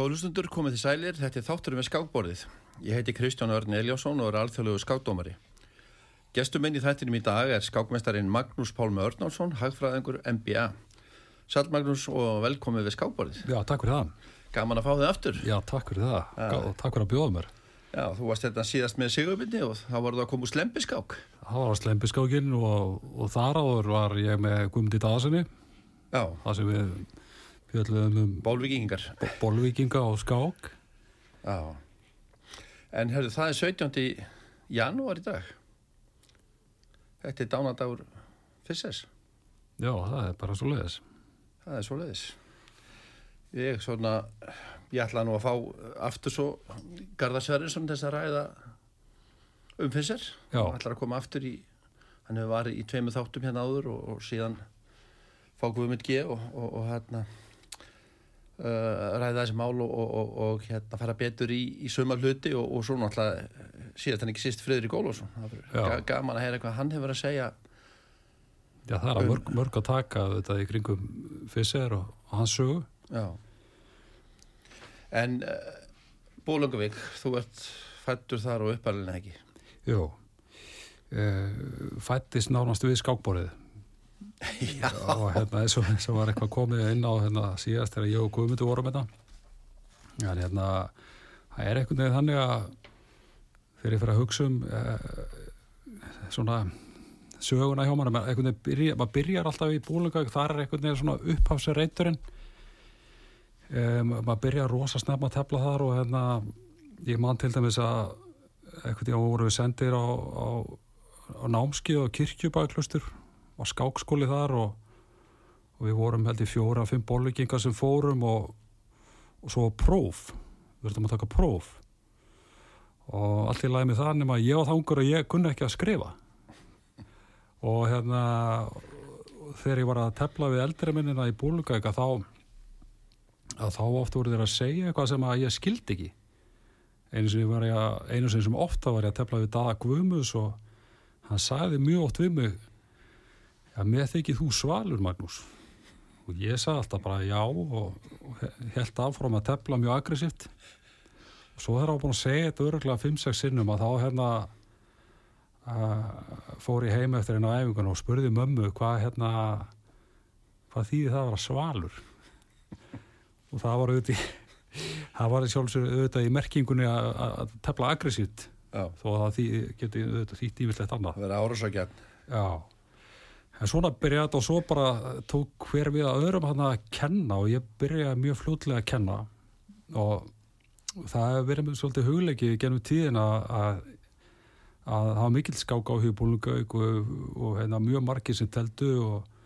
Góðlustundur komið því sælir, þetta er þátturum við skákborðið. Ég heiti Kristján Örn Eliásson og er alþjóðlegu skákdómari. Gestur minn í þættinum í dag er skákmestarin Magnús Pálmi Örnálsson, hagfræðingur MBA. Sæl Magnús og velkomið við skákborðið. Já, takk fyrir það. Gaman að fá þið aftur. Já, takk fyrir það. Og takk fyrir að bjóða mér. Já, þú varst þetta hérna síðast með Sigurbyrni og þá var það að koma úr slempiskák. Það var slempiskákinn og, og þar áður var ég með Guðmundi Daðssoni. Já. Það sem við um Bólvikingar. Bólvikinga og skák. Já. En hörðu, það er 17. janúar í dag. Þetta er dánadagur Fissers. Já, það er bara svo leiðis. Það er svo leiðis. Ég svona, ég ætla nú að fá aftur svo Garðar Sverrinsson þess að ræða um. Já. Hann ætlar að koma aftur í, hann hefur varið í tveimu þáttum hérna áður og, og síðan fá Guðmund G og, og, og hérna ræða þessi mál og hérna fara betur í, í suma hluti og svo náttúrulega síðast hann ekki síst Friðrik Ólásson. Gaman að heyra hvað hann hefur að segja. Já, það er að mörg, mörg að taka þetta í kringum Fisser og, og hans sögu. Já. En uh, Bólungavík, þú ert fættur þar og uppalinn ekki. Jú. Uh, fættist nánast við skákborðið. Já. og hérna eins og, og var eitthvað komið inn á hérna síðast þegar ég og Guðmundur vorum þetta en hérna það er einhvern veginn þannig að þegar ég fyrir að hugsa um eh, svona söguna hjá mann, veginn byrja, maður byrjar alltaf í búlunga, þar er einhvern veginn svona upphafsreiturinn. Um, maður byrjar rosa snemma að tefla þar og hérna ég man til dæmis að einhvern veginn voru við sendir á, á, á námskið og kirkjubæklustur og skákskóli þar og, og við vorum held í fjóra, fimm bólvikingar sem fórum og, og svo próf. Við verðum að taka próf. Og allt í lagi með það nema ég var þangur að ég kunni ekki að skrifa. Og hérna þegar ég var að tefla við eldri minnina í bólugæka þá að þá oft voru þeir að segja eitthvað sem að ég skildi ekki. Einu sem, að, einu sem ofta var ég að tefla við Dada Guðmus og hann sagði mjög oft við mig að með þykir þú svalur Magnús. Og ég sagði alltaf bara já og, og held áfram að tefla mjög aggressíft. Og svo þegar ég var búin að segja þetta öruglega 5-6 sinnum að þá hérna uh, fór ég heim eftir einu á æfingun og spurði mömmu hvað hérna hvað þýði það að vera svalur? Og það var auðvitað það var sjálfsög auðvitað í merkingunni að, að tefla aggressíft. Þó að það geti auðvitað þýtt ívislegt annað. Það verður árásakjarn. Já, en svona byrjaði þetta og svo bara tók hver við að öðrum hann að kenna og ég byrjaði mjög fljótlega að kenna. Og það hefur verið mjög svolítið hugleikið gennum tíðin að, að, að hafa mikill skák á hugbúlungauk og, og hérna, mjög margir sem teldu og,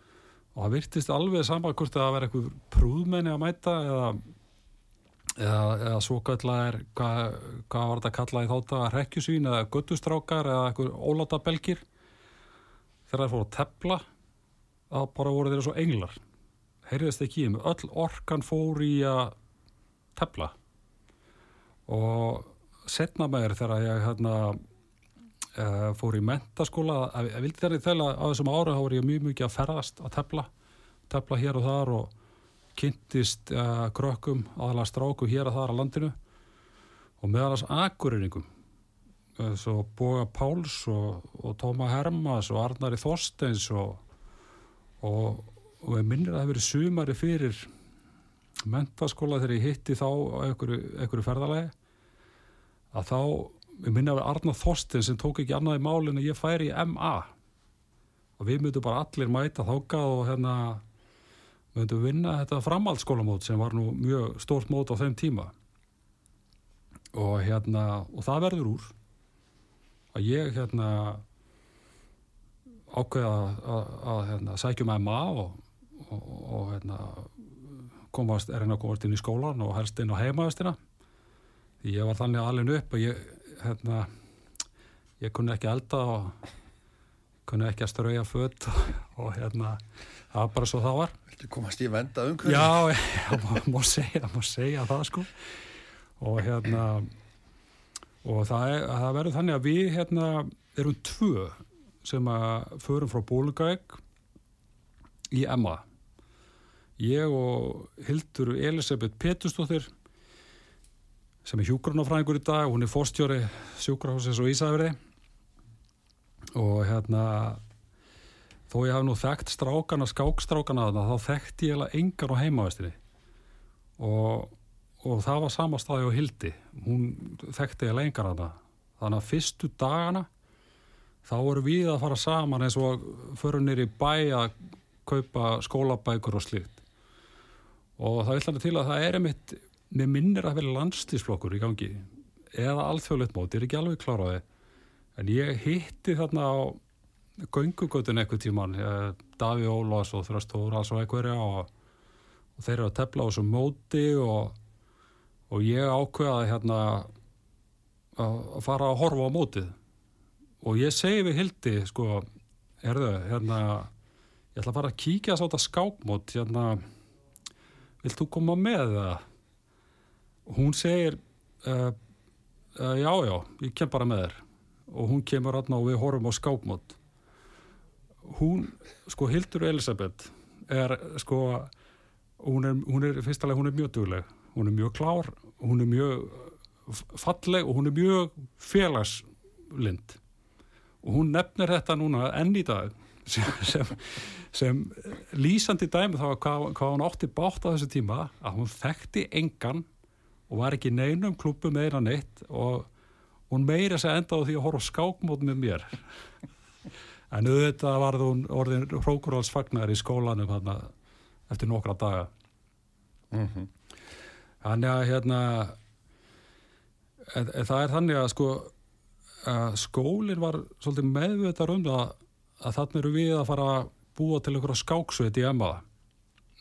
og það virtist alveg saman hvort að það verið eitthvað prúðmenni að mæta eða eða, eða svo kallar hvað, hvað var þetta að kalla í þátt að rekkjusvín eða göttustrákar eða eitthvað ólátabelgir þegar það fór að tepla þá bara voru þeirra svo englar. Heyrðist ekki mig, öll orkan fór í að tepla og setna meður þegar ég hérna uh, fór í mentaskóla að, að vildi þeirri þegar á þessum ára þá voru ég mjög mikið að ferðast að tepla tepla hér og þar og kynntist uh, krökkum aðalega stráku hér og þar á landinu og meðalans akureiningum svo Boga Páls og, og Tóma Hermas og Arnari Þorsteins og, og, og við minnir að það hefur verið sumari fyrir mentaskóla þegar ég hitti þá á einhverju, ferðalagi að þá, við minnir að Arnar Þorsteins sem tók ekki annað í málinn að ég færi í MA og við myndum bara allir mæta þákað og hérna myndum vinna þetta framhaldsskólamót sem var nú mjög stórt mót á þeim tíma. Og hérna og það verður úr að ég hérna ákveða að, hérna, sækjum MA og, og, og hérna komast, er hérna komast inn í skólan og helst inn á heimaðustina því ég var þannig alveg upp að ég hérna ég kunni ekki elda og kunni ekki að strauja fött og, og hérna það var bara svo það var. Viltu komast í venda umhverju? Já, já má, segja, má segja það sko. Og hérna og það, er, það verður þannig að við hérna erum tvö sem að förum frá Bólugæk í Emma ég og Hildur Elisabeth Petustóttir sem er hjúgrunafræðingur í dag, hún er fórstjóri sjúkrahúsins og Ísafjörði og hérna þó ég haf nú þekkt strákana, skákstrákana þá þekkti ég eiginlega engan á heimavæstinni og, og það var sama staði á Hildi. Hún þekkti eiginlega engan þarna. Þannig að fyrstu dagana þá voru við að fara saman eins og förum nýri bæ að kaupa skólabækur og slíkt. Og það vil hann til að það er einmitt með minnir að vera landslýsflokkur í gangi eða alþjóðleitt mót, ég er ekki alveg kláraði en ég hitti þarna á göngugötun eitthvað tíman Daví Ólás og Þrastóras og og, þeir eru að tefla á þessu móti og, og ég ákveðaði hérna að fara að horfa á mótið. Og ég segi við Hildi sko, herðu, hérna ég ætla að fara að kíkja á þetta skákmót hérna vilt þú koma með það? Hún segir uh, uh, já, já, ég kem bara með þér. Og hún kemur aðna og við horfum á skákmót. Hún, sko Hildur Elisabeth er sko hún er, hún er fyrstulega, hún er mjög dugleg. Hún er mjög klár, hún er mjög falleg og hún er mjög félagslind og hún nefnir þetta núna enn í dag sem, sem, sem lýsandi dæmi þá hvað, hvað hún átti bátt á þessu tíma að hún þekkti engan og var ekki neinum klubbu meira neitt og hún meira sér enda á því að horfa skákmót með mér. En auðvitað var hún orðin hrókurálsfagnar í skólanum hana, eftir nokkra daga. Mm -hmm. Þannig að hérna en, en það er þannig að sko að skólinn var svolítið meðvitað um það að þannig eru við að fara að búa til einhverja skáksveit í emma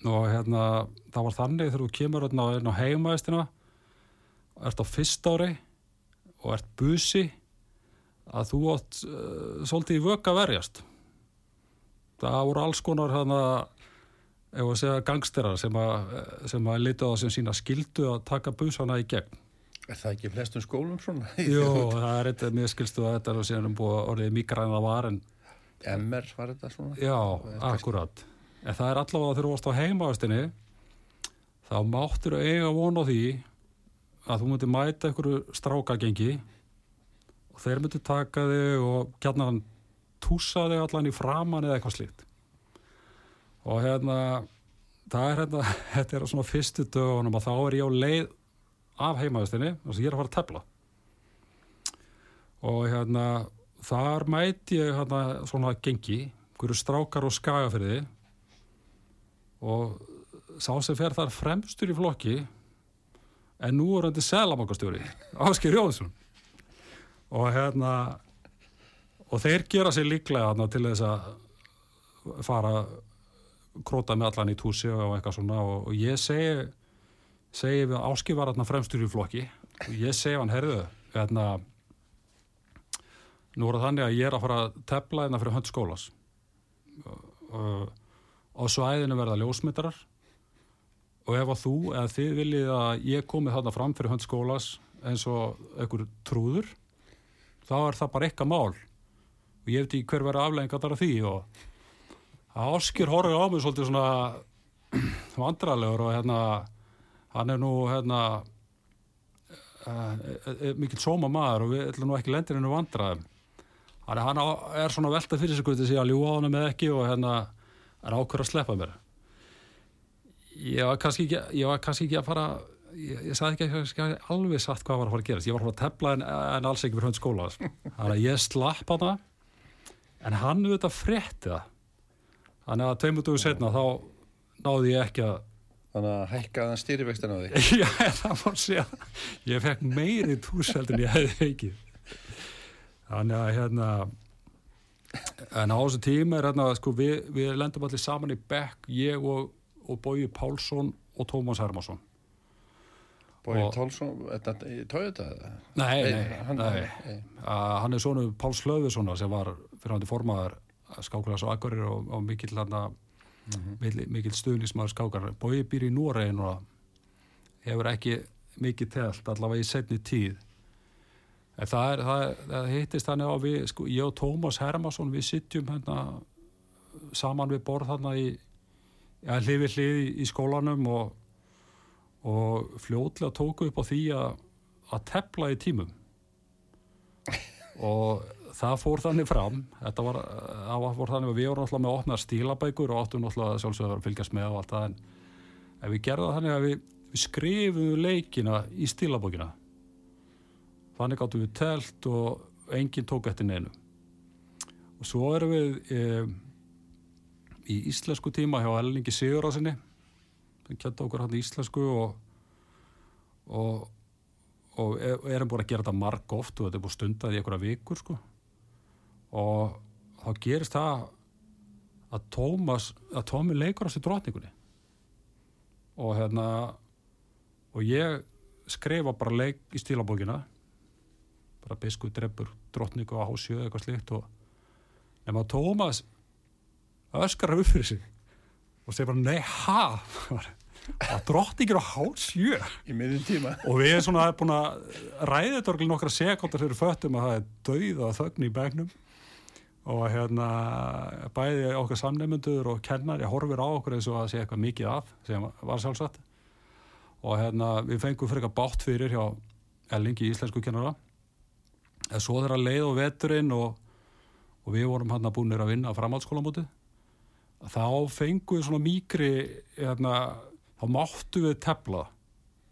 og hérna það var þannig þegar þú kemur hérna á heimaðistina ert á fyrst ári og ert busi að þú átt uh, svolítið í vöka verjast. Það voru alls konar hérna ef að segja gangsterar sem að, sem að lita á það sem sína skildu að taka busana í gegn Er það ekki flestum skólum svona? Jó, það er eitthvað, mér skilstu að þetta er og síðan um búið orðið mikræna var en MR var þetta svona? Já, akkurat en það er allavega þegar þú varst á heimaðustinni þá máttur eiga von á því að þú mútti mæta einhverju strákagengi og þeir myndi taka þig og kjarnar hann túsa þig allan í framann eða eitthvað slíkt og hérna það er hérna, þetta er svona fyrstu dögunum og þá er ég á leið af heimaðustinni, þess að ég er að fara að tefla. Og hérna þar mæti ég hérna svona gengi, hverju strákar og skagafyrði og sá sem fer þar fremstur í flokki en nú er hann til selamakastjóri Áskir Jónsson og hérna og þeir gera sér líklega hérna, til þess að fara króta með allan í túsi og eitthvað svona og, og ég segi segi við hérna fremstur í flokki. Og ég segi hann, herðu hérna nú er það þannig að ég er að fara að tefla hérna fyrir hönd skólas og svæðinu verða ljósmyndarar. Og ef að þú eða þið viljið að ég komi þarna fram fyrir hönd skólas eins og einhver trúður þá er það bara eitthvað mál. Og ég veit ekki hver verið aflegginga þar af því og Áskir horfið á mig svolítið svona vandralegur og hérna hann er nú hérna uh, mikill sóma maður og við ætlum nú ekki lendir hennu vandraðum hann hann er svona velta fyrir sig sé að ljúa á hann með ekki og hérna er ákveður að sleppa mér. Ég var kannski ekki, ég var kannski ekki að fara ég, ég sagði ekki, ekki alveg satt hvað var að fara að gerast. Ég var að að tefla en, en alls ekki fyrir hönd skóla þannig að ég slapp á það en hann auðvitað frétti það þannig að tveimundum setna þá náði ég ekki að Þannig að hækkaðan stýrivextin á því Já, það fór sér ég fekk meiri túsveldin ég hefði feikið þannig að hérna en á þessu tíma er hérna sko, við, við lendum allir saman í Beck ég og, og Bói Pálsson og Tómas Hermansson. Bói Og- Tólsson, þetta nei, nei, hann, nei. nei. Hann er svona Páls Hlöðurssonar sem var fyrir hann formaður skákulegs og akkurir og, og mikill hann mikill, mikill stuðnismæður skákar. Bói býr í Núrein og hefur ekki mikið telt allavega í setni tíð. En það, er, það, er, það hittist þannig á við sko, ég og Tómas Hermansson við sittjum hérna saman við borð þarna í ja, hlið við hlið í, skólanum og, og fljótlega tóku upp á því að að tepla í tímum. Og það fór þannig fram þetta var, fór þannig að við vorum alltaf með að opna stílabækur og áttum alltaf sjálfsögur að fylgjast með og allt það en við gerðum það þannig að við, við skrifum leikina í stílabókina. Þannig gáttum við telt og enginn tók eftir neinu. Og svo erum við e, í íslensku tíma hjá Elningi Sigurásinni sem kjönda okkur hann í íslensku og og, og e- erum búin að gera þetta marg oft og þetta er búin stundað í einhverja vikur sko og þá gerist það að Tómas að Tómi leikur á sér drotningunni og hérna og ég skrifa bara leik í stílabókina. Bara biskuð dreppur drottningu á hásjö eitthvað slikt og nema Tómas öskar upp fyrir sig og segir bara nei ha? Og drottningir á hálsjö í miðjum tíma. Og við erum svona búin að ræða þetta orðin nokkra sekundar fyrir föttum að það er dauð og þögn í begnum og hérna bæði okkar samnefnendur og kennari horfir á okkur eins og að segja eitthvað mikið af sem var sjálfsagt. Og hérna við fengum fyrir eitthvað bátt fyrir hjá Ellingi íslensku kennara. En svo þeirra leið og veturinn og, og við vorum hann að búinir að vinna framhaldsskólamótið þá fengum við svona mýkri hérna, þá máttu við tefla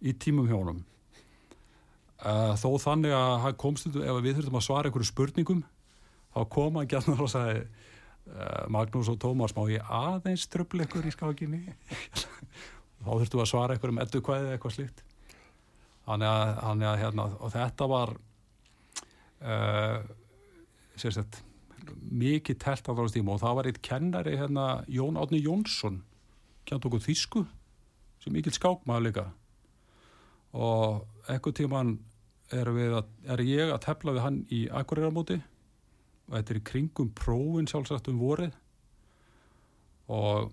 í tímum hjónum uh, þó þannig að hann komst ef við þurftum að svara einhverju spurningum þá kom hann gætnar og sagði uh, Magnús og Tómas má ég aðeins tröfla ykkur í skákinni? Þá þurftum við að svara einhverjum eddu kvæði eitthvað slíkt. Hérna, og þetta var uh, sérsett mikið telt á þáðast tíma og það var eitt kennari hérna Jón Átni Jónsson kjent okkur þýsku sem mikill skákmaður líka. Og ekkur tíman er, að, er ég að tefla við hann í Akureyramóti og þetta er í kringum prófin sjálfsagt um vorið. Og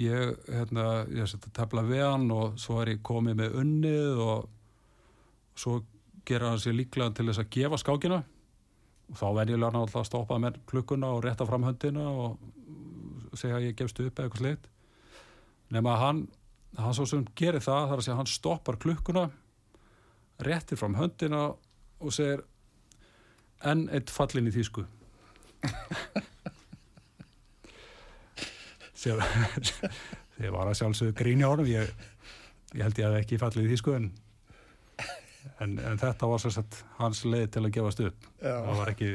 ég, hérna, ég seti að tefla við hann og svo er ég komið með unnið og svo gera hann sér líklega til þess að gefa skákina. Og þá venjulega hann alltaf að stoppa með klukkuna og rétta fram höndina og segja að ég gefst upp eða eitthvað slikt nema að hann, hann svo sem gerir það þar að segja hann stoppar klukkuna réttir fram höndina og segir enn eitt fallin í þýsku þegar var að sjálfsögðu gríni ánum ég, ég held ég að ekki fallið í þýsku en, en, en þetta var svo sett hans leið til að gefast upp Já. það var ekki,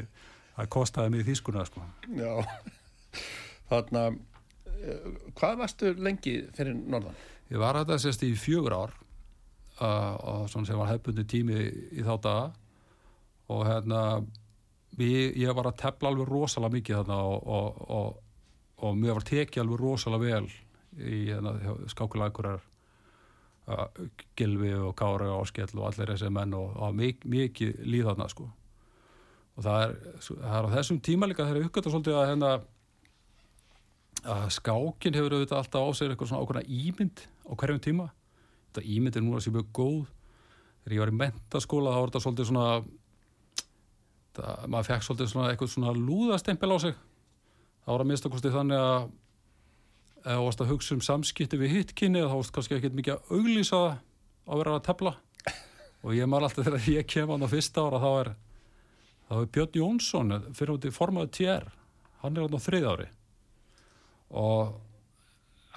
það kostaði mig í þýskuna sko. Já, þarna, eh, hvað varstu lengi fyrir norðan? ég var þetta sérst í fjögur ár uh, og svona sem var hefbundi tími í þá daga og hérna við, ég var að tefla alveg rosalega mikið þarna og, og, og, og mér var tekið alveg rosalega vel í hérna, skákulækurar uh, Gilvi og Kári og Áskell og allir þessi menn og, mik mikið líð þarna sko. Og það er, það er á þessum tíma líka þegar ég uppgötta svolítið að hérna að skákin hefur auðvitað alltaf á sér eitthvað svona ákveðna ímynd á hverjum tíma. Þetta ímynd er núna sem mjög góð. Þegar ég var í mentaskóla þá var þetta svolítið svona það, maður fekk svolítið svona eitthvað svona lúðastempel á sig. Þá var að mista kostið þannig að ef þú varst að hugsa um samskipti við hitt kynni þá varst kannski ekkert mikið að auglýsa það að vera að tefla. Og ég maður alltaf þegar ég kem á það fyrsta ára þá er, þá er Björn Jónsson fyrir út í formaðu TR hann er á þrið ári. Og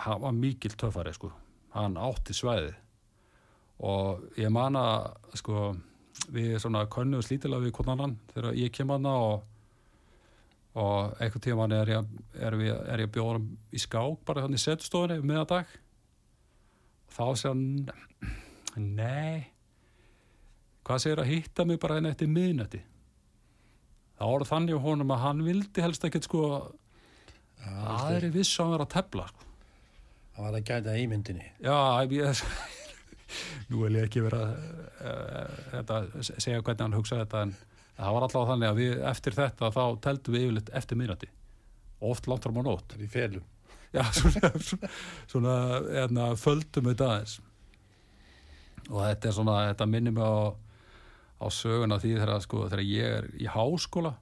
hann var mikil töffari sko. Hann átti svæði og ég man að sko við svona könnum slítilega við konan hann þegar ég kem hann og og einhvern tíma er ég, er, við, er ég bjóður í skák bara þannig í setstofunni um miðadag og þá segja hann nei hvað segir að hitta mig bara henni eftir miðnætti þá voru þannig á honum að hann vildi helst ekkert sko aðri viss að hann vera að tefla sko. Það var að gæta ímyndinni. já, ég, nú vil ég ekki vera uh, þetta, segja hvernig hann hugsaði þetta en það var alltaf þannig að við eftir þetta þá teldum við yfirleitt eftir minnati oft langt fram á nótt. Í felum. já, svona, svona, svona eðna, földum við aðeins. Og þetta er svona þetta minnir mig á, á söguna því þegar, sko, þegar ég er í háskóla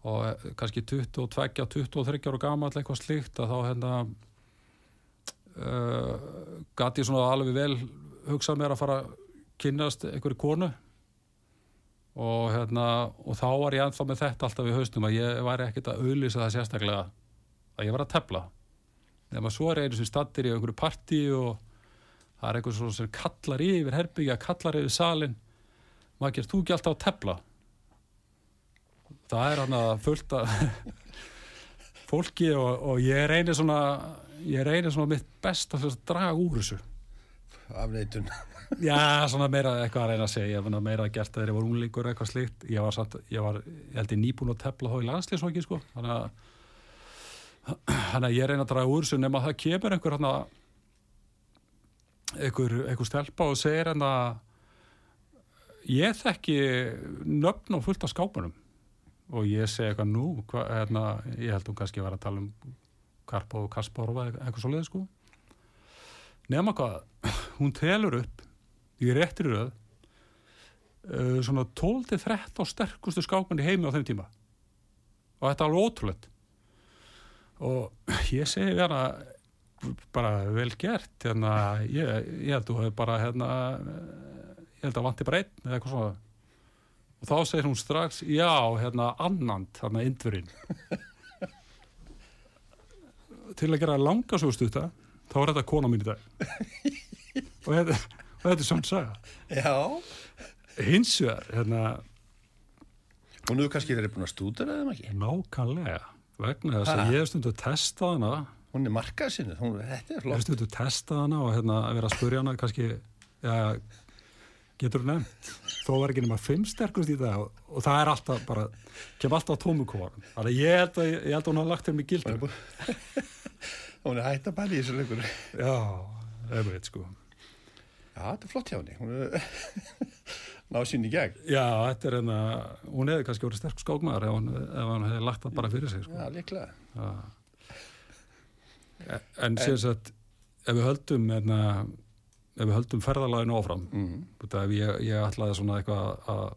og eh, kannski 22, 23 ára gamall eitthvað slíkt að þá hérna uh, gæti ég svona alveg vel hugsað mér að fara að kynnast einhverju konu. Og hérna og þá var ég ennþá með þetta alltaf í haustum að ég væri ekkert að auðlýsa það sérstaklega að ég var að tefla. Nema svo er einu sem stattir í einhverju partí og það er einhver svona sem kallar yfir herbyggja, kallar yfir salin maður gerst þú ekki alltaf að tefla? Það er hann að fullt að fólki og, og ég reynir svona ég reynir svona mitt best að draga úr þessu afneitun Já, svona meira eitthvað að reyna að segja, meira gert að þeir voru unglíkur eitthvað slíkt, ég var samt, ég var, ég held ég nýbúin að tepla þá í landslýsvokki, sko, þannig að, þannig að ég reyna að draga úr þessu nema að það kemur einhver hérna, einhver, einhver stelpa og segir hérna, ég þekki nöfn og fullt af skápunum. Og ég segi eitthvað nú, hva, hérna, ég held hún kannski að vera að tala um Karpo og Kasparov eða eitthvað svo leið, sko. Nefna hvað, hún telur upp í réttir röð uh, svona 12-13 sterkustu skákmann í heimi á þeim tíma. Og þetta er alveg ótrúlegt. Og ég segi hana bara vel gert hérna, ég, ég held að bara hérna, ég held að vanti bara einn eða eitthvað svona. Og þá segir hún strax, já, hérna annand, hérna indverinn. Til að gera langasúst út þá er þetta kona mín í dag. Og þetta, og þetta er svona saga. Já. Hins vegar, hérna Hún hefur kannski verið búin að stúdera þeim ekki? Nákvæmlega. Vegna þess að ég hef stundu testað hana. Hún er markað hún, er ég hef stundu testað hana og hérna vera að spurja hana kannski, já, getur þú nefnt? Þó var ekki nema fimm sterkust í það og, og það er alltaf bara, kem alltaf að ég ég held að hún hafa lagt Hún er gildur búin- Hún er hægt að bæli í þessu leikur. Já, ef veit sko. Já, þetta er flott hjá henni. Hún er náð sín í gegn. Já, þetta er hérna, hún hefði kannski verið sterk skákmaður ef ef hún hefði lagt það bara fyrir sig sko. Já, líklega. Já. En sem sagt, ef við höldum hérna, ef við höldum ferðalaginu áfram mm. út af ég, ég ætlaði svona eitthvað að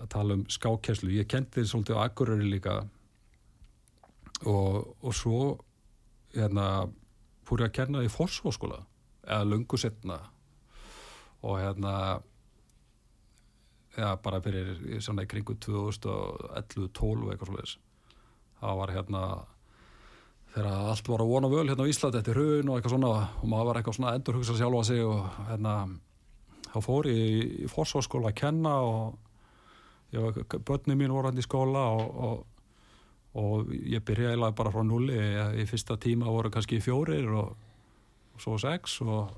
að tala um skákesslu ég kendi þið svolítið á Akureyri líka. Og, og svo hérna fór ég að kenna í Forsváskóla eða lungu setna og hérna já, bara fyrir svona í kringu 2011-12 eitthvað svoleiðis. Það var hérna þegar allt var að vona völ hérna á Íslandi eftir hrun og eitthvað svona og maður var eitthvað svona endur hugsa sjálfa sig og hérna þá fór ég í fórsváskóla að kenna og ég var, börni mín voru hann í skóla og, og, og ég byrjaði eiginlega bara frá nulli í fyrsta tíma voru kannski fjórir og, og svo sex og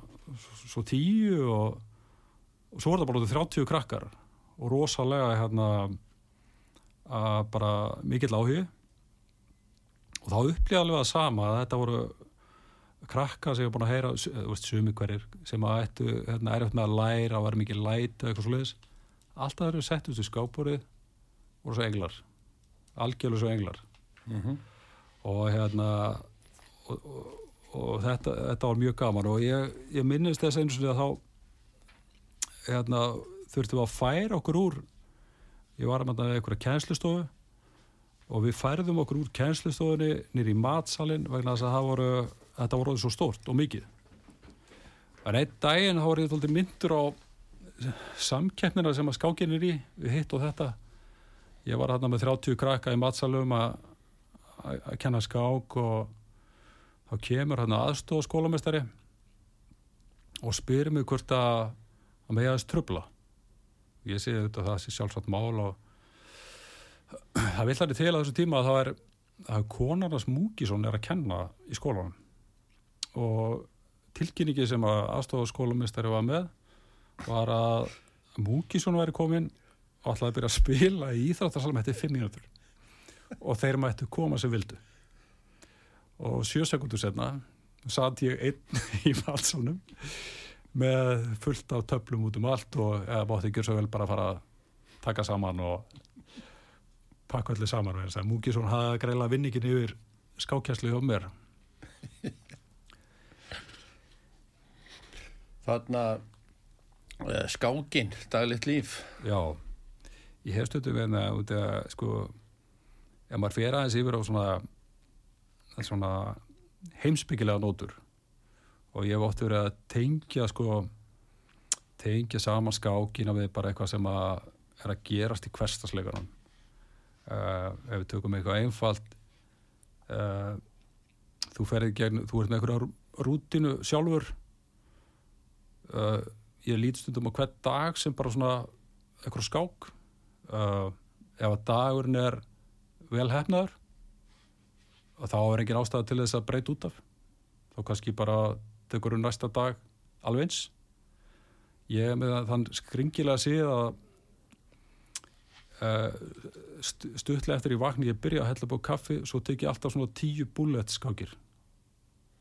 svo, tíu og, og svo voru það bara út 30 krakkar. Og rosalega hérna að bara mikill áhugi. Og þá upplýði alveg að sama að þetta voru krakka sem ég var búin að heyra þú veist, sumi hverjir sem að ættu hérna, erfitt með að læra og var mikið læt eða eitthvað svo leiðis alltaf eru sett út í skápborið voru svo englar. Algjörlega svo englar Mm og hérna og, og, og þetta, þetta var mjög gaman. Og ég, ég minnist þess eins og því að þá hérna, þurftum að færa okkur úr ég var með einhverja kennslustofu og við færðum okkur úr kennslustofunni nýri í matsalinn vegna þess að voru, þetta voru svo stórt og mikið. En einn daginn þá var ég þóldi myndur á samkeppnina sem að skákin er í við hitt og þetta. Ég var hérna með 30 krakka í matsalum að að kenna skák og þá kemur hann aðstofa skólamestari og spyrir mig hvort að að mig aðeins trubla ég sé þetta að það sé sjálfsagt mál og það vill hann til að þessu tíma að það er að konarnas Múkisson er að kenna í skólanum. Og tilkynningi sem að aðstofa skólamestari var með var að Múkisson væri komin og ætlaði að byrja að spila í Íþróttarsalm eftir fimm mínútur og þeir mættu koma sem vildu. Og sjö sekundur setna satt ég einn í valsalunum með fullt af töflum út um allt og eða bátti ekki svo vel bara að fara að taka saman og pakka allir saman og þess að Múkisson hafði greila vinningin yfir skákjæslu hjá mér. Þarna uh, skákin, daglegt líf. Já, ég hef stötu við út að sko ef maður fer aðeins yfir á svona svona heimsbyggilega nótur og ég hef oft verið að tengja sko tengja saman skákina við bara eitthvað sem að er að gerast í hverstasleikunum uh, ef við tökum eitthvað einfalt uh, þú ferði gegn þú ert með eitthvað rútinu sjálfur. Uh, ég lít stundum á hvern dag sem bara svona eitthvað skák. Ef að dagurinn er vel hefnaður og þá er engin ástæða til þess að breyta út af. Þá kannski bara tekur um næsta dag alveg eins. Ég er með þann skringilega síð að uh, stuttlega eftir í vakni ég byrja að hella búið kaffi svo tek ég alltaf svona tíu bullet skákir.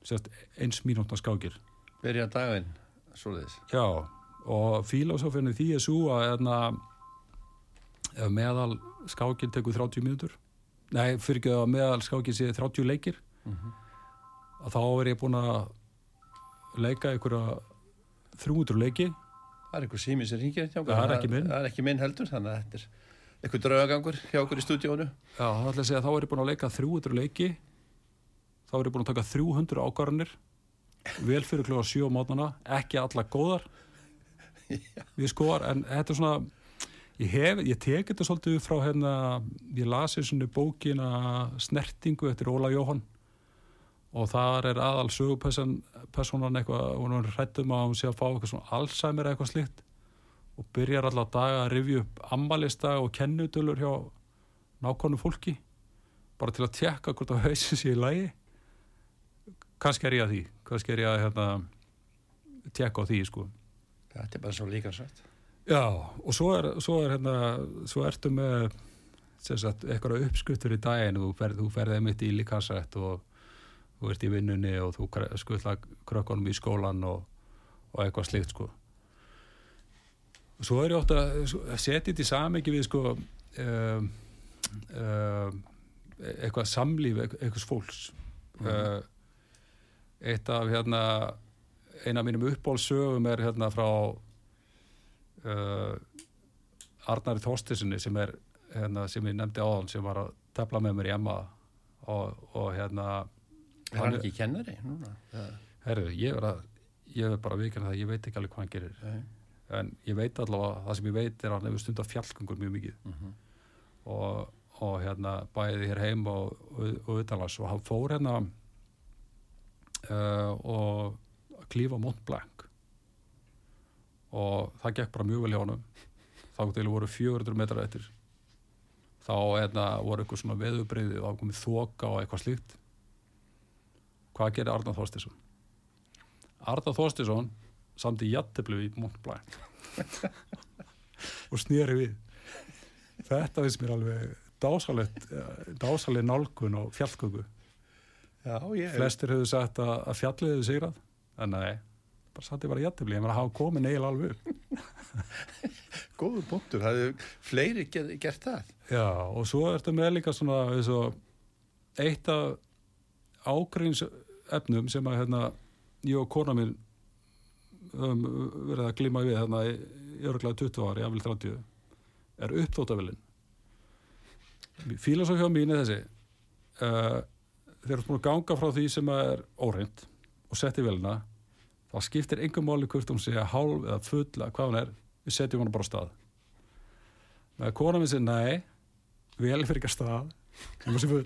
Sérst, eins mínúta skákir. Byrja daginn, svoleiðis. Já og filosófinni því er svo að ef meðal skákin tekur 30 mínútur nei, fyrir ekki að meðal skákin sé 30 leikir mm -hmm. að þá er ég búin að leika einhverja 300 leiki Það er einhver sími sem ringir hjá. Það er ekki minn. Það er ekki minn heldur, þannig að þetta er einhver draugagangur hjá okkur í stúdíónu. Já, þá ætla að segja að þá er ég búin að leika 300 leiki þá er ég búin að taka 300 ákvarðanir vel fyrir kljóða 7 á mótnana ekki alla góðar við skoðar, en þetta er svona ég, hef, ég tek þetta svolítið frá hérna, ég lasi svona bókina Snertingu eftir Óla Jóhann og þar er aðal sögupersonan eitthvað, hún er hrættum að hún sé að fá eitthvað svona Alzheimer eitthvað slikt og byrjar alltaf daga að rifja upp ammalista og kennutölur hjá nákvæmum fólki bara til að tjekka hvort að hausin sé í lagi kannski er ég að því kannski er ég að hérna, tjekka á því sko Þetta er bara svo líka sagt. Já, og svo er, svo er hérna, svo ertu með sagt, eitthvað uppskuttur í daginn. Og þú ferð, þú ferðið mitt í líkansrætt og þú ert í vinnunni og þú skutla krökkunum í skólan og, og eitthvað slikt sko. Og svo er ég ótt að setja þetta í samengi við sko um, um, eitthvað samlíf eitthvað fólks. Mm. uh, eitt af hérna eina af mínum uppbólsögum er hérna frá uh, Arnari Þorstisinni sem er hérna, sem ég nefndi áðan sem var að tefla með mér í Emma og, og hérna Er hann ekki kennari núna? Herru, ég er að ég er bara vikinn það, ég veit ekki alveg hvað hann gerir Nei. en ég veit allavega það sem ég veit er að hann hefur stund af fjallgöngur mjög mikið Mm -hmm. og, og hérna bæði hér heim og, og, og og hann fór hérna uh, og að klífa Mont Blanc og það gekk bara mjög vel hjá honum. Þá til voru 400 metrar eftir. Þá hérna, voru eitthvað svona veðubriði og komið þoka og eitthvað slíkt. Hvað gerir Arnar Þorstinsson? Arnar Þorstinsson samt í jatteblu í Mont Blanc. Og snýri við. Þetta finnst mér alveg dásalegt dásaleg nálgun og fjallgöku Já, ég flestir hefur sagt að, að fjallið hefur sigrað. En nei, bara satt ég bara í jattebli ég meina hafa komið neil alveg góður punktur. Það hefur fleiri ger, gert það. já, og svo ertu með líka svona eins og eitt af ágrínsefnum sem að hérna, ég og kona mín um, verið að glíma við hérna í örglega 20 ári, jáfnvel 30 er uppþóttavillin Fílasófjá mín er þessi uh, þegar þú ert búin að ganga frá því sem er óreint og setja velina þá skiptir engum máli hvort hún sé hálf eða full eða hvað hún er. Við setjum hann bara á stað. Með kona minn sér nei vel fyrir ekki að stað. Hún sé full.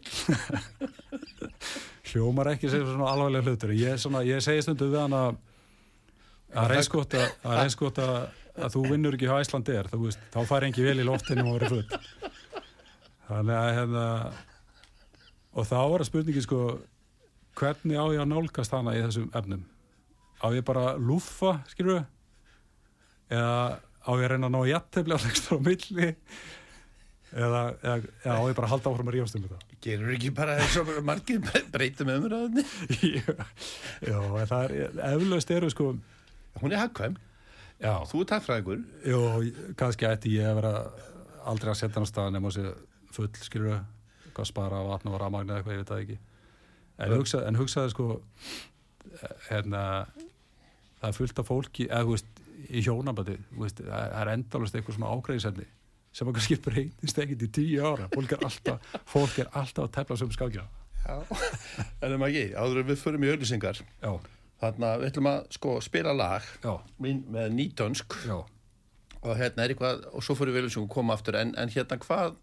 Hljómar ekki sem svona alvarlega hlutur. Ég, svona, ég segi stundu við hann að að reynst gott að, að, reynst gott að, að þú vinnur ekki á Æslandi er veist, þá fær engi vel í loftinu og verið full. Þannig að hérna og þá er að spurningi sko hvernig á ég að nálgast hana í þessum efnum á ég bara að lúfa skilur eða á ég að reyna að ná jættefli á legstur á milli? Eða, eða, eða á ég bara að halda áfram að rífast um þetta? Gerur ekki bara eins og margir breytum umræðinni? en það er eflaust eru sko Hún er hagkvæm, já, þú er takkfræðingur. Jú, kannski ætti ég að vera aldrei að setja hann á stað nema þessi full, skilur hvað spara vatn og ramagn eða eitthvað, ég veit það ekki. En, hugsa, en hugsaði sko hérna það er fullt af fólki, eða þú veist í hjónabandi, veist, það er endalust eitthvað svona ágreiðisefni sem að kannski breytist ekkert í tíu ára fólk er alltaf, fólk er alltaf að tefla sem skákja Já, en það maður ekki, áður við förum í auðlýsingar Já, Þarna, við ætlum að sko spila lag já, með nýtönsk já. og hérna er eitthvað, og svo fyrir við að koma aftur, en, en hérna hvað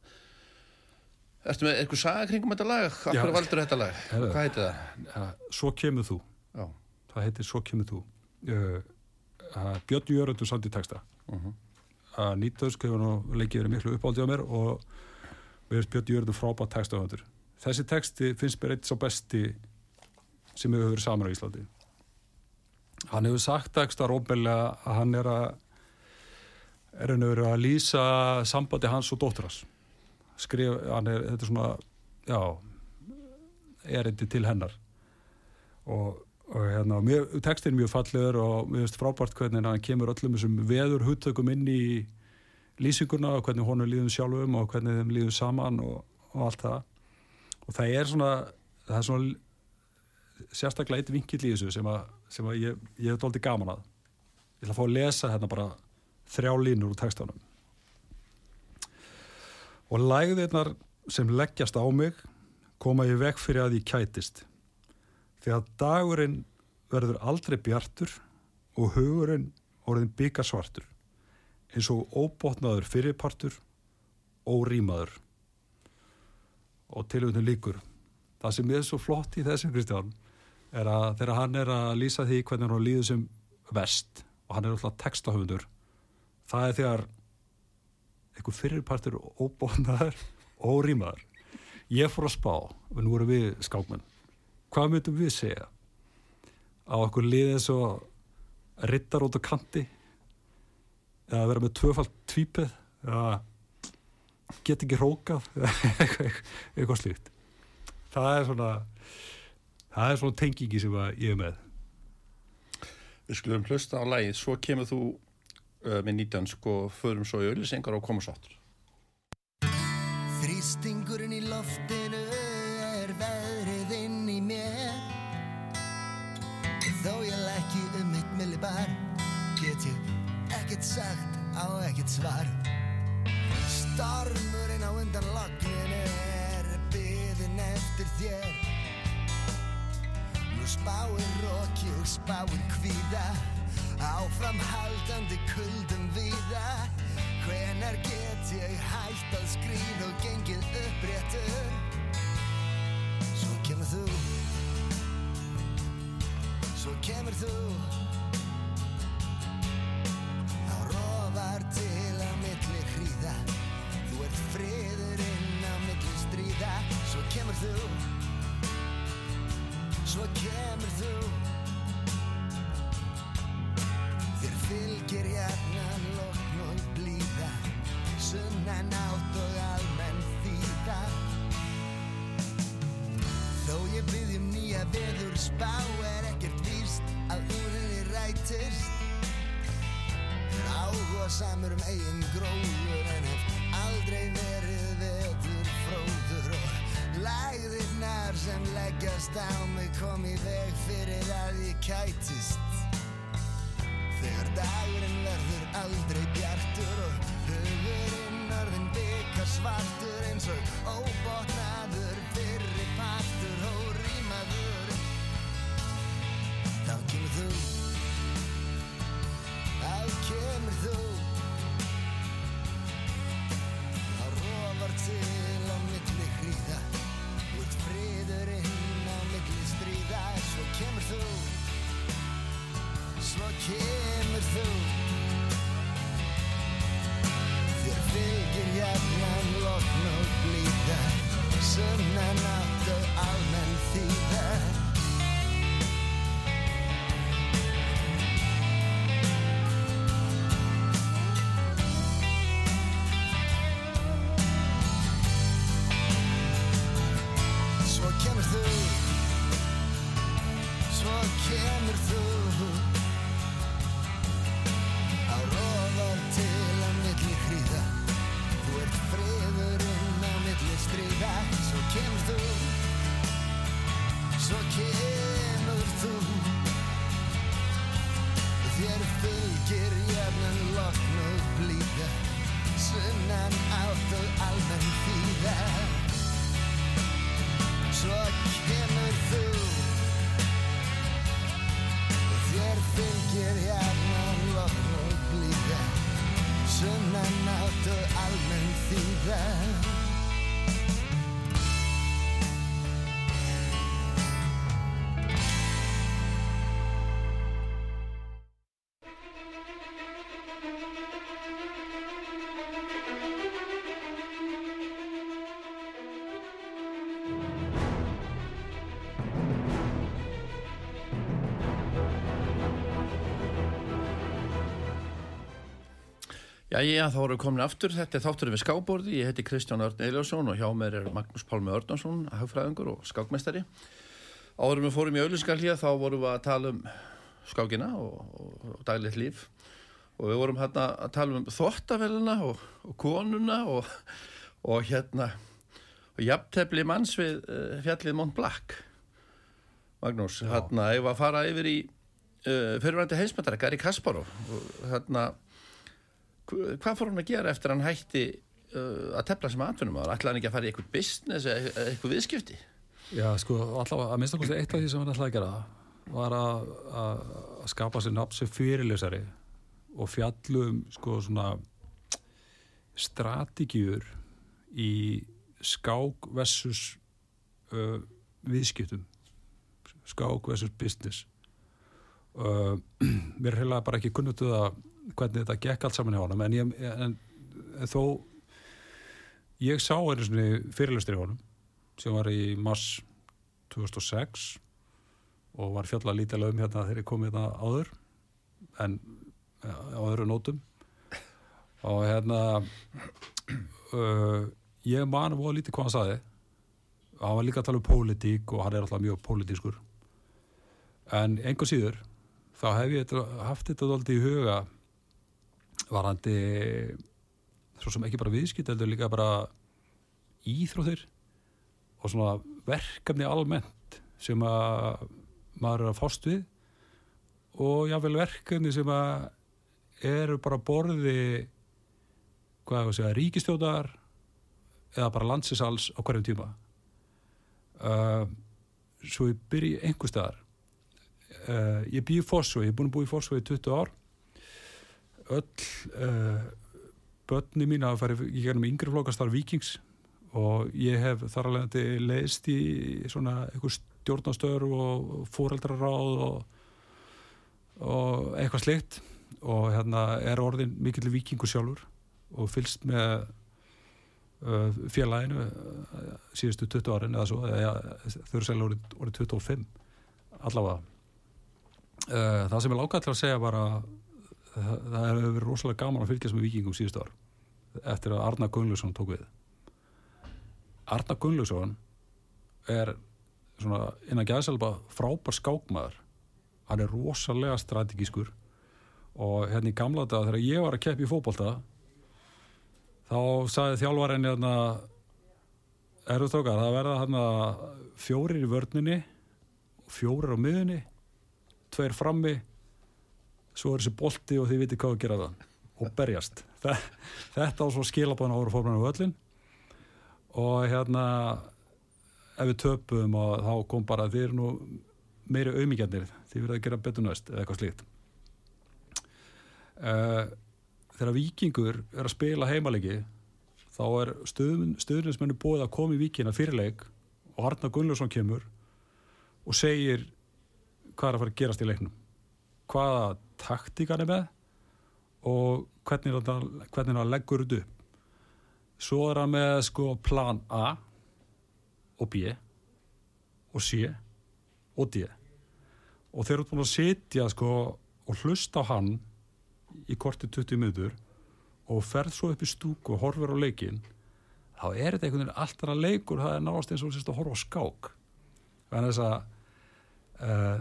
ertu með eitthvað saga kringum þetta lag? Af hverju valdur þetta lag? Heyrðu. Hvað heitir það? Ja, svo kemur þú. Já, Það heitir Svo kemur þú. Uh, uh, Björn Jörundur samt í texta. Mhm. Uh, Nýtönsk hefur nú leikið verið miklu uppáldið á mér og við erum Björn Jörundur frábært textahöndur. Þessi texti finnst mér eitt svo besti sem hefur verið saman á Íslandi. Hann hefur sagt textar óbeilega að hann er að er hann verið að lýsa sambandi hans og dótturas skrif, hann er, þetta er svona já, erindi til hennar og, og hérna, textin er mjög fallegur og mér finnst frábært hvernig hann kemur öllum þessum veður húttökum inn í lýsinguna og hvernig honum líðum sjálfum og hvernig þeim líðum saman og, og allt það. Og það er svona það er svona sérstaklega eitt vinkill í þessu sem að, sem að ég, ég hef dóldi gaman að. Ég ætla að fá að lesa hérna bara þrjá línur úr textanum og lægðirnar sem leggjast á mig koma ég veg fyrir að ég kætist þegar dagurinn verður aldrei bjartur og hugurinn orðin byggar svartur eins og óbotnaður fyrirpartur órýmaður og tilvöndin líkur það sem er svo flott í þessum Kristján er að þegar hann er að lýsa því hvernig hann líður sem vest og hann er alltaf textahöfundur það er þegar einhver fyrirpartur óbónaður og órýmaður ég fór að spá og nú erum við skákmenn hvað myndum við segja? Á okkur liðið svo rittar út á kanti? Eða vera með tvöfald tvípið? Eða get ekki hrókað? Eitthvað, eitthvað slíkt. Það er svona það er svona tengingi sem að ég er með. Við skulum hlusta á lagið, svo kemur þú uh, með nýtönsk og förum svo í auðlisengar og koma svo aftur. Þrýstingurinn í loftinu mitt millibar Get ég ekkert sagt á ekkert svar. Stormurinn á undan logninu er byðin eftir þér. Nú spáir roki og spáir kvíða Áframhaldandi kuldum víða. Hvenar get ég hægt að skrýð og gengið uppréttur? Svo kemur þú Svo kemur þú þú. Svo kemur þú. Þér fylgir hjarnan lokn og blíða Sunnan átt og almenn þýða. Þó ég byggjum nýja veður spá er ekkert víst að úr henni rætist. Áhuga samur um eigin gróður en hef aldrei verið veður fróður og lægðirnar sem leggjast á mig kom í veg fyrir að ég kætist. Þegar dagurinn verður aldrei bjartur og hugurinn orðin byggar svartur eins og óbotnaður þú Svo kemur þú. Á rofar til á milli hríða. Þú ert friðurinn á milli stríða. Svo kemur þú. Svo kemur þú. Þér fylgir jafnan lokn og blíða. Sunnan átt og almenn þýða svo kemur þú. Þér fylgir hérna lofn og blíða. Sunnanátt og almenn þýða. Já, já, þá erum við komin aftur. Þetta er þátturinn við skábborði. Ég heiti Kristján Örn Eiljósson og hjá mér er Magnús Pálmi Örnarsson, hagfræðingur og skákmestari. Áður við fórum í auðlýskalíða þá vorum við að tala um skákina og, og, og daglegt líf og við vorum hérna að tala um þottavelina og, og konuna og, og hérna og jafntefli manns við uh, fjallið Mont Blanc. Magnús, hérna, ég var að fara yfir í uh, fyrirvændi heimsmyndara, Gary Kasparov og hérna hvað fór hann að gera eftir að hann hætti uh, að tefla sem atvinnum ára? Ætlaði hann ekki að fara í eitthvað business eða eitthvað- viðskipti? Já, sko, allavega, að minnst okkur eitt af því sem hann ætlaði að gera var að, að, að skapa sér nafn sem fyrirlesari og fjallum, sko, svona strategíur í skák versus uh, viðskiptum skák versus business uh, mér er heila bara ekki kunnutuð að hvernig þetta gekk allt saman hjá honum en, ég, en, en þó ég sá einu svona fyrirlestri hjá honum sem var í mars 2006 og var fjallað lítilega um hérna þegar ég kom hérna áður en á öðru nótum. Og hérna uh, ég man voða lítið hvað hann saði hann var líka að tala um pólitík og hann er alltaf mjög pólitískur. En einhver síður þá hef ég haft þetta dálítið í huga varandi svo sem ekki bara viðskipt heldur líka bara íþróttir og svona verkefni almennt sem að maður er að fást við og jáfnvel verkefni sem að eru bara borði hvað ég að segja, ríkistjóðar eða bara landsisals á hverjum tíma. Uh, svo ég byrji einhver staðar. Uh, ég býi í Fossvoi, ég er búin að búi Fossvoi í 20 ár öll uh, börni mín hafa farið í gennum yngri flokastar Vikings og ég hef þar alveg leiðst í svona einhver stjórnastöður og fóreldraráð og, og eitthvað slikt og hérna er orðin mikill vikingur sjálfur og fylgst með uh, félaginu uh, síðustu 20 árin eða svo, eða þau eru selja orðið, orðið 25 allavega. Uh, það sem ég lákaði til að segja var að það, það hefur verið rosalega gaman að fylgjast með vikingum síðustu ár eftir að Arna Gunnlaugsson tók við. Arna Gunnlaugsson er svona innan gæðselba frábær skákmaður. Hann er rosalega strategískur og hérna í gamla dag þegar ég var að keppa í fótbolta þá sagði þjálfarinn hérna eru tókar, það verða hérna fjórir í vörninni fjórir á miðunni tveir frammi svo er þessi bolti og þið viti hvað að gera það og berjast. Þe- þetta á svo skilabáðan ára fórmæna völlin og hérna ef við töpum og þá kom bara þið eru nú meiri auðmíkjarnir þið verða að gera betur næst eða eitthvað slíkt. Uh, þegar vikingur er að spila heimalegi þá er stöðnismennu búið að koma í víkina fyrirleik og Arna Gunnlaugsson kemur og segir hvað er að fara að gerast í leiknum. Hvaða taktík hann er með og hvernig hann, hvernig hann leggur þetta upp? Svo er hann með sko plan A og B og C og D. Og þeir eru búin að sitja sko og hlusta á hann í korti 20 miður og ferð svo upp í stúku og horfir á leikin þá er þetta einhvern veginn allt annað leikur það er náðast eins og sérst að horfa á skák. Þannig að uh,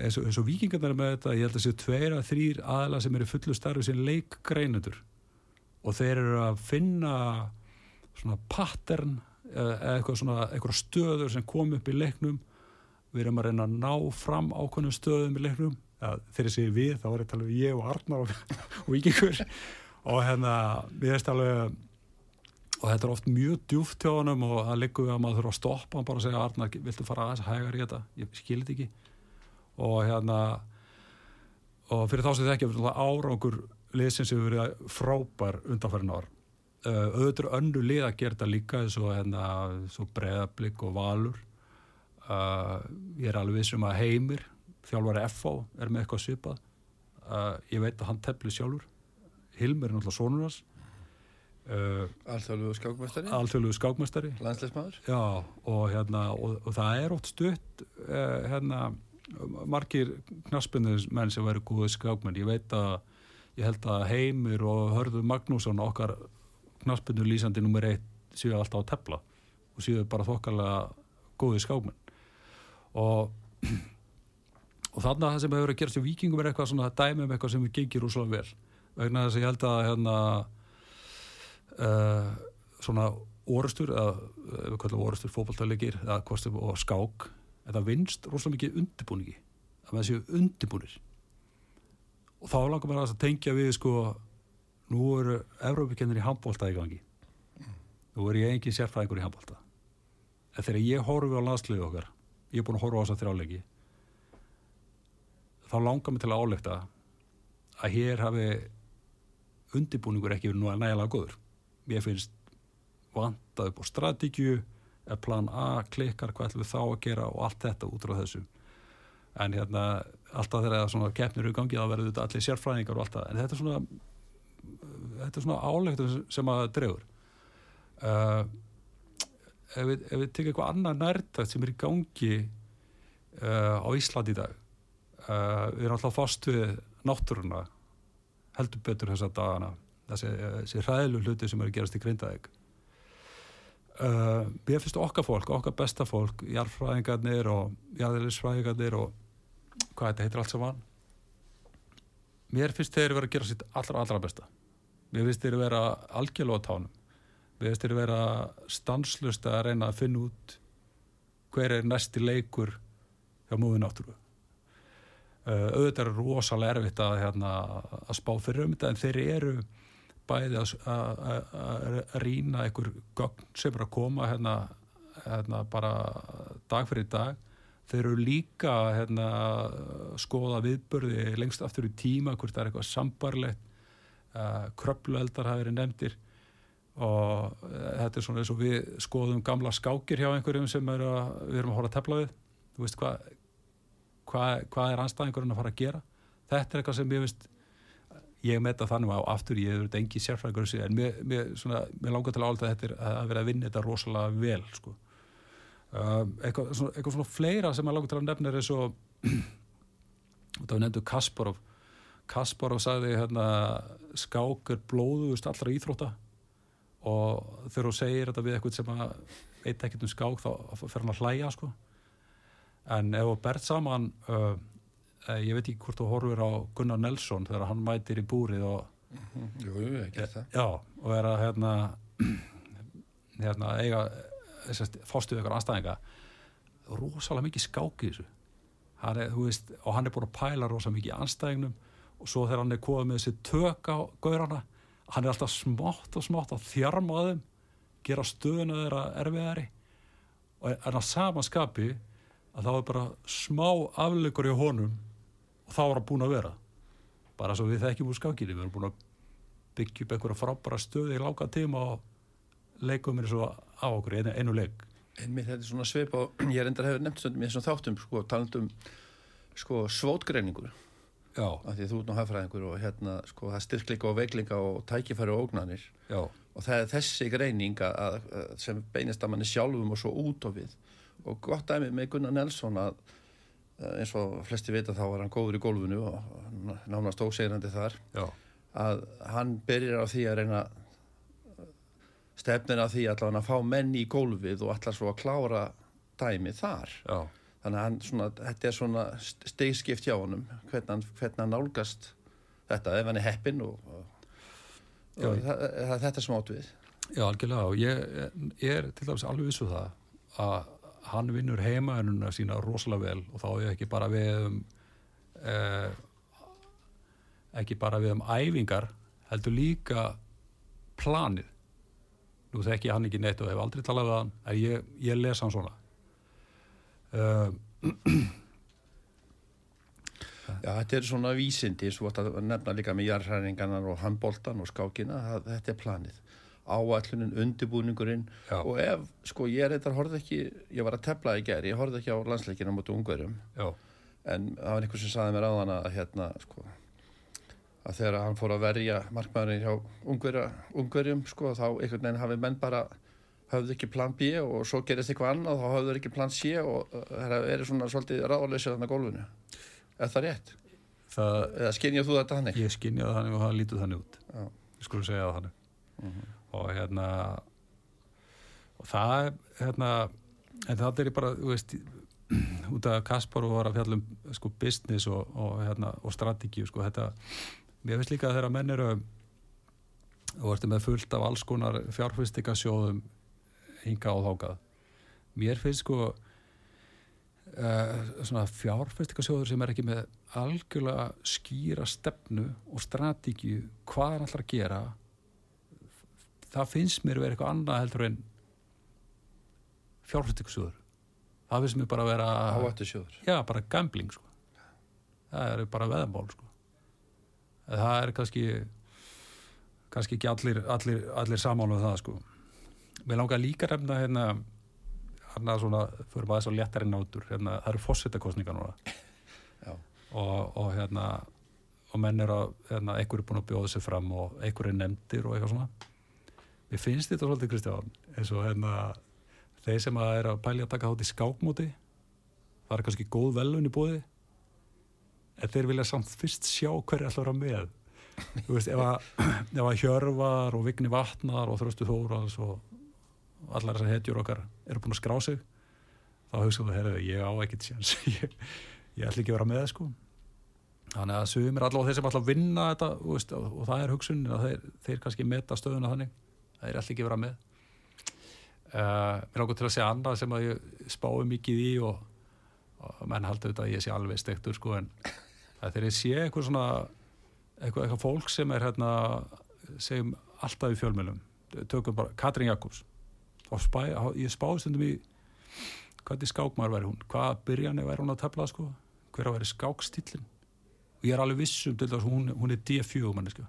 eins, og, og vikingarnir er með þetta ég held að séu tveir að þrýr aðla sem eru fullu starfi sem leikgreinendur. Og þeir eru að finna svona pattern eða eitthvað svona eitthvað stöður sem kom upp í leiknum. Við erum að reyna að ná fram ákveðnum stöðum í leiknum. Ja, þegar segi við þá er tala um ég og Arnar og, og vikingur og hérna við erum alveg og þetta er oft mjög djúft hjá honum og það liggur við að maður þurfa að stoppa hann bara að segja Arnar, viltu fara aðeins hægar í þetta? Ég skil þetta ekki og hérna og fyrir þá sem þetta ekki árangur liðsins hefur verið frábær undanfærin ár. Auðvitað er önnu lið að gera þetta líka eins og hérna, svo breðablík og valur. Uh, ég er alveg vissum að heimir þjálfari FH er með eitthvað svipað. Uh, ég veit að hann tefli sjálfur. Hilmir er náttúrulega sonur hans. Uh, Alþjóðlugu skákmestari, alþjóðlugu skákmestari landsleismadur Já, og, hérna, og, og það er ótt stutt hérna, margir knaspinir menn sem væri góðið skákmenn. Ég veit að ég held að Heimir og Hörður Magnússon okkar knaspinur lýsandi nummer eitt séu alltaf á tefla og séu bara þokkarlega góðið skákmenn. Og, og þannig að það sem hefur að gerast í vikingum er eitthvað svona dæmi um eitthvað sem gengir úslega vel. Vegna þess að ég held að hérna uh, svona orustur eða ef við kallum orustur fókbaltæðleikir og skák en það vinst rosalega mikið undirbúningi að maður séu undirbúnir. Og þá langar maður að tengja við sko nú eru Evrópikennir í handbólta í gangi. Nú er ég engin sérfræðingur í handbólta en þegar ég horfi á landsliðu okkar ég er búin að horfa á þess að þrjáleiki þá langar mig til að álekta að hér hafi undirbúningur ekki verið nægilega góður. Mér finnst vantað upp á strategju er plan A, klikkar, hvað ætlum við þá að gera og allt þetta út frá þessu. En hérna, alltaf þegar svona keppnir í gangi, þá verður þetta allir sérfræðingar og allt það, en þetta er svona þetta er svona álegt sem að drefur uh, ef við, ef við tekum eitthvað annað nærtækt sem er í gangi uh, á Ísland í dag uh, við erum alltaf fast við náttúruna heldur betur þess að dagana. Þessi, þessi hræðlu hluti sem eru gerast í grindaðeg Uh, mér finnst okkar fólk, okkar besta fólk jarðfræðingarnir og jarðilisfræðingarnir og hvað þetta heitir allt saman mér finnst þeir vera að gera sitt allra allra besta. Mér finnst þeir vera algjörlega á tánum. Mér finnst þeir vera stanslust að reyna að finna út hver er næsti leikur hjá múið náttúru. Uh, auðvitað er rosalega erfitt að, hérna, að spá fyrir um þetta en þeir eru bæði að rýna einhver gögn sem er að koma hérna, hérna bara dag fyrir dag. Þeir eru líka hérna, skoða viðbörði lengst aftur í tíma hvort það er eitthvað sambarlegt uh, kröplueldar hafi verið nefndir. Og uh, þetta er svona eins og við skoðum gamla skákir hjá einhverjum sem er að, við erum að hóra að tefla við. Þú veist hvað hva, hvað er anstæðingurinn að fara að gera? Þetta er eitthvað sem ég veist ég metta þannig á aftur, ég hefur engi sérfræðingur en mér, mér, svona, mér langar til að álta þetta er að vera að vinna þetta rosalega vel sko. uh, eitthvað, svona, eitthvað svona fleira sem maður langar til að nefna er eins og það nefndu Kasparov Kasparov sagði hérna, skák er blóðust allra íþrótta og þegar þú segir þetta við eitthvað sem að veit ekkert um skák þá fer hann að hlæja sko. en ef þú bert saman uh, ég veit ekki hvort þú horfur á Gunnar Nelson þegar hann mætir í búrið og Jú, jú, ég get það. Já, og er að hérna, hérna eiga fórstuð ykkur anstæðinga rosalega mikið skáki þessu. Hann er, veist, og hann er búin að pæla rosalega mikið anstæðingnum og svo þegar hann er komið með þessi tök á gaurana hann er alltaf smátt og smátt að þjarma að þeim gera stöðuna þeirra erfiðari. Og en að samanskapi að þá er bara smá afleikur í honum og þá er hann búin að vera. Bara svo við þekkjum úr skákinni við erum búin að byggja upp einhverja frábæra stöði í lága tíma og leikum er svo á okkur einu, einu leik. Einmitt þetta er svona sveip á, ég er endar hefur nefnt stundum í þessum þáttum, sko, talandum sko, svótgreiningur Já, af því þú ert nú hafðfræðingur og hérna, sko, það er styrkleika og veikleika og tækifæri og ógnanir. Já, og það er þessi greining sem beinist að manni sjálfum og svo út á við. Og gott dæmi með Gunnar Nelson að eins og flesti vita þá var hann góður í gólfinu og nánast ósegrandi þar. Já, að hann byrjar á því að reyna stefnir á því allavega að fá menn í gólfið og allar svo að klára dæmi þar. Já, þannig að hann svona, þetta er svona stegskipt hjá honum hvernig hann, hvernig hann nálgast þetta ef hann er heppinn og, og, og það, það er þetta sem átt við. Já, algjörlega og ég, ég er til dæmis alveg vissu það að hann vinnur heimaðununa sína rosalega vel og þá er ekki bara við um eh, ekki bara við um æfingar heldur líka planið nú þekki ég hann ekki neitt og hef aldrei talað við hann en ég, ég les hann svona uh, Já, þetta er svona vísindi, svo að nefna líka með jarðhæringarnar og handboltan og skákina, það, þetta er planið. Áallunin, undibúningurinn Já. og ef, sko, ég reyndar horfði ekki, ég var að tefla í gær, ég horfði ekki á landsleikina mútið ungverjum já, en það var einhver sem saði mér áðan að hérna, sko að þegar hann fór að verja markmaðurinn hjá ungverja, ungverjum, sko, þá einhvern veginn hafi menn bara höfðu ekki plan B og svo gerist eitthvað annað þá þeir ekki plan C og það er svona svolítið ráðleysið þarna gólfinu er það rétt? það, Eða skynjað þú þetta hannig? ég skinjaði þannig og það lítið þannig út Já. ég skulle segja það þannig og hérna og það hérna en það er bara, þú veist út af Kaspar og var að fjalla um sko business og, og hérna og strategíu sko þetta, mér finnst líka að þeirra menn eru og ertu með fullt af alls konar fjárfyrstikasjóðum hinga og þákað mér finnst sko uh, svona fjárfyrstikasjóður sem er ekki með algjörlega skýra stefnu og strategíu hvað hann ætlar að gera það finnst mér verið eitthvað annað heldur en fjárfyrstikasjóður það finnst mér bara að vera Áættu sjóður já, bara gambling sko. það er bara veðmál sko. það er kannski kannski ekki allir, allir, allir samála um það sko. mér langar líka að nefna hérna hérna svona, fyrir maður svo léttari nátur hérna, það eru fósittakostningar núna og, og hérna og menn er að, hérna, einhver er búin að bjóða sig fram og einhver er nefndir og eitthvað svona mér finnst þetta svolítið Kristján eins og hérna þeir sem að er að pæli að taka þátt í skákmóti það er kannski góð velun í bóði en þeir vilja samt fyrst sjá að vera með. Þú veist, ef að, ef að Hjörvar og Vigni Vatnar og Þröstu Þórals og allar þessar hetjur okkar eru búin að skrá sig þá hugsaðu, herru, ég á ekkert sjans ég, ég ætla ekki að vera með sko. Þannig að sumir allavega þeir sem að vinna þetta veist, og, það er hugsunin að þeir, þeir kannski meta stöðuna þannig það er alltaf ekki að vera með. Uh, mér ákveð til að segja annað sem að ég spái mikið í og, og menn haldur þetta að ég sé alveg stektur sko en að þegar ég sé eitthvað svona eitthvað, eitthvað fólk sem er hérna segjum alltaf í fjölmjölum tökum bara Katrín Jakobs. Og spæ, ég spáði stundum í hvernig skákmaður væri hún? Hvað byrjani væri hún að tefla sko? Hver að væri skákstillin og ég er alveg vissum til þess að hún, hún er D4 manneska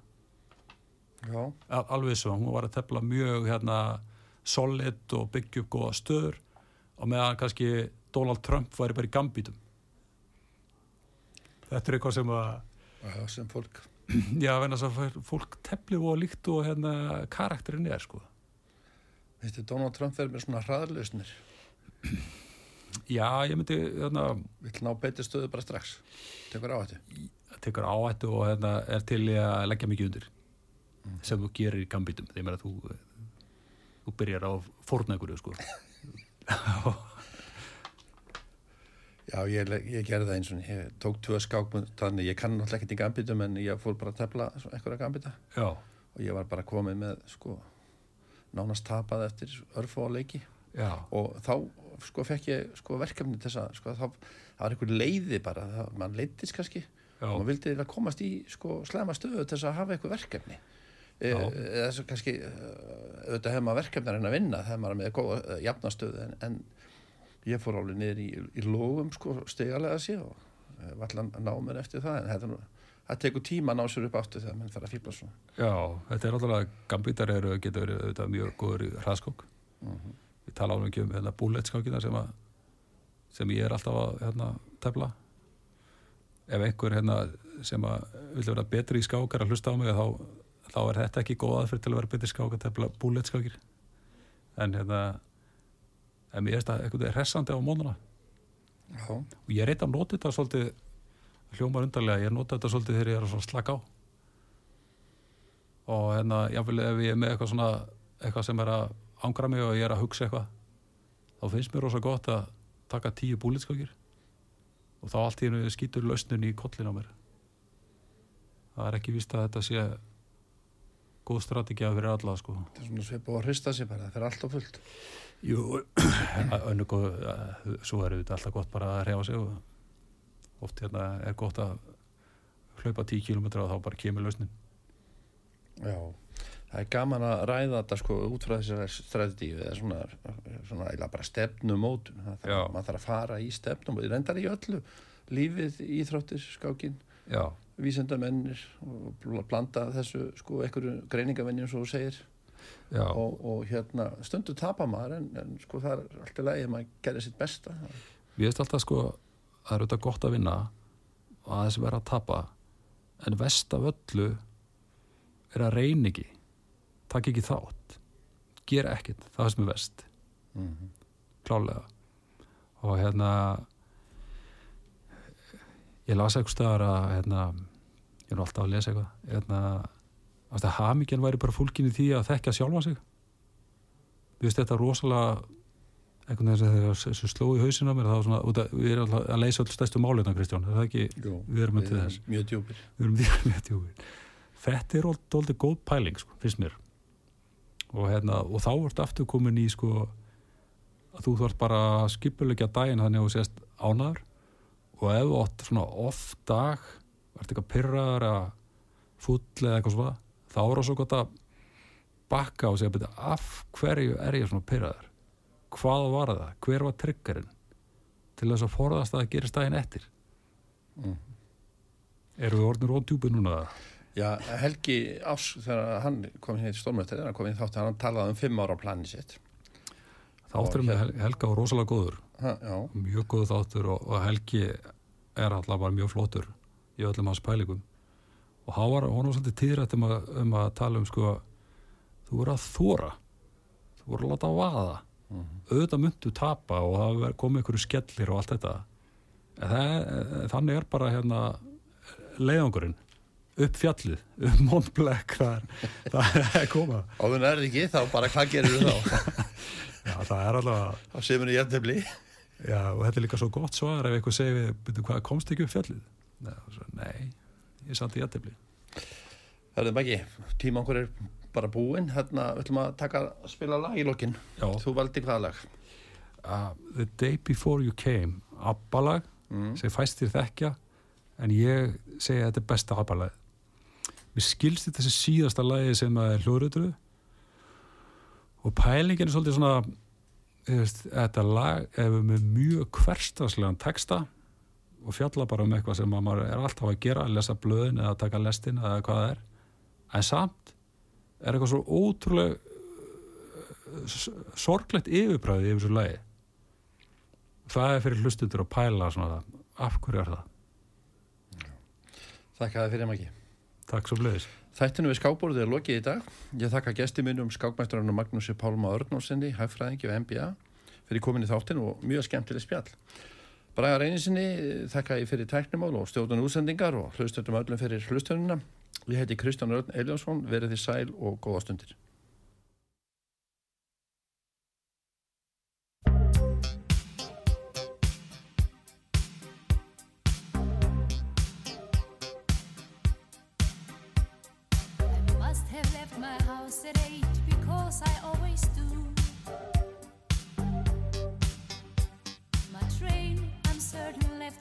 alveg svo, hún var að tefla mjög hérna solid og byggja upp góða stöður og meðan kannski Donald Trump væri bara í gambítum. Þetta er eitthvað sem að já sem fólk. Já, venast að fólk tefli og líkt og hérna karakterinn er sko. Veistu, Donald Trump verður með svona hraðlausnir. Já, ég myndi hérna, Vill ná betur stöðu bara strax. Tekur á þetta tekur áhættu og hérna, er til að leggja mikið undir sem þú gerir í gambítum. Þegar þú þú byrjar á fórnækuru sko. Já, ég, ég gerði það eins og ég tók tvö skák þannig ég kann náttúrulega ekkert í gambitum en ég fór bara að tefla einhverja gambita já, og ég var bara komið með sko nánast tapað eftir örfó á leiki. Já, og þá sko fekk ég sko verkefni þess að sko þá það var einhver leiði bara, það, mann leittist kannski. Já, og maður vildi eiginlega komast í sko slæma stöðu til þess að hafa eitthvað verkefni e, Já. eða svo kannski eh, auðvitað hefur maður verkefni að reyna að vinna þegar maður er með góða jafnastöðu en, en ég fór alveg niður í, í lógum sko stegalega sé og uh, var allan að ná mér eftir það en þetta, nú, það tekur tíma að ná sér upp aftur þegar mann fara að fýbla svona. Já, þetta er alltaf gambítar eru, geta verið auðvitað mjög góður í hraðskók við tala ánum ekki um hérna, búletskákina sem, að, sem ég er alltaf að hérna, tefla. Ef einhver hérna, sem að vilja vera betri í skákar að hlusta á mig þá, þá er þetta ekki góð aðferð til að vera betri skák að tefla búletskákir en hérna en mér finnst það eitthvað hressandi á mónuna Já, og ég reyta að nota þetta svolítið hljómar undarlega, ég nota þetta svolítið þegar ég er að slaka á. Og hérna, jáfnvel ef ég er með eitthvað svona eitthvað sem er að angra mig og ég er að hugsa eitthvað þá finnst mér rosa gott að taka tíu búlitskakir og þá allt í hennu skýtur lausnun í kollin á mér. Það er ekki víst að þetta sé góð strategið fyrir alla sko. Þetta er svona svip og að hrista sig bara, það fyrir allt og fullt. Jú, önnu góð, svo er þetta alltaf gott bara að reyfa sig og oft hérna er gott að hlaupa 10 km og þá bara kemur lausnin. Já, það er gaman að ræða þetta sko út frá þessari strategíu eða svona, svona eða bara stefnumótun það maður þarf að fara í stefnumótun reyndar í öllu, lífið, íþróttir skákin, Já, vísendamennir og bl- blanda þessu sko einhverju greiningavennjum svo þú segir. Og, og hérna stundu tapa maður en, en sko það er alltaf leið að maður gerir sitt besta. Ég veist alltaf sko að það er auðvitað gott að vinna og að þessi vera að tapa en vest af öllu er að reyna ekki takk ekki þátt gera ekkert, það sem er vest mm klálega og hérna ég las eitthvað staðar að hérna, ég er alltaf að lesa eitthvað hérna, að hamingjan væri bara fólkin í því að þekkja sjálfa sig. Við veist þetta rosalega einhvern veginn þegar þessu sló í hausina mér þá svona, út að, við erum alltaf að leysa öll stærstu málina Kristján, er það ekki, Jú, við erum til þess. mjög djúpir. Við erum því með djúpir. Þetta er alltaf góð pæling sko, finnst mér. Og, hérna, og þá ert aftur komin í sko, að þú þarf bara að skipulegja daginn þannig að þú sést ánaður og ef þú átt svona off dag ert eitthvað pyrraðar að full eða eitthvað svona þá er það svo gott að bakka og segja beti, af hverju er ég svona pyrraðar hvað var það, hver var triggerinn til þess að forðast að það gerist daginn eftir? Mm. erum við orðin róndjúpi núna? Já, Helgi Ás, þegar hann kom hérna í stórmjöftir, hann kom inn þátt hann talaði um fimm ára á plani sitt. Þáttur með Hel- Helga var rosalega góður ha, mjög góð þáttur og, og Helgi er alltaf bara mjög flottur í öllum hans pælingum. Og hann var, var svolítið tíðrætt um, að- um að tala um sko þú voru að þóra þú voru að láta að vaða auðvitað myndu tapa og það komu einhverju skellir og allt þetta. Það, þannig er bara hérna leiðangurinn. Upp fjallið, upp Mont Blanc það er, það er koma. Og þú nærði ekki, þá bara hvað gerir þú þá? já, það er alltaf Þá séum við jæftefli Já, og þetta er líka svo gott svar ef eitthvað segir byrju, hvað, komst ekki upp fjallið? Nei, svo, nei ég satt í jættefli. Það er ekki, tíma okkur er bara búinn hérna við ætlum að taka að spila lag í lokin Já, Þú valdi hvaða lag? uh, The Day Before You Came, abbalag, Mm. sem fæstir þekkja, en ég segi að þetta er besta abbalag. Mér skilst þetta þessi síðasta lagi sem er hljóðröðru og pælingin er svolítið svona, þetta lag er með mjög hverstaslegan texta og fjalla bara um eitthvað sem að maður er alltaf að gera, að lesa blöðin eða að taka lestin eða hvað það er. En samt er eitthvað svo ótrúlega s- sorglegt yfirbræði yfir þessu lagi. Það er fyrir hlustundur að pæla svona, af hverju er það? Þakka það fyrir maki Takk svo bleðis Þættinu við skákbórið er lokið í dag. Ég þakka gesti minnum skákmæsturinn Magnúsi Pálma Örnósinni, hæfræðingi og MBA fyrir komin í þáttin og mjög skemmtileg spjall. Braga reynisinni þakka ég fyrir tæknumál og stjórnun útsendingar og hlustöndum öllum fyrir hlustönduna. Ég heiti Kristján Örn Eljónsson, verið þið sæl og góða stundir.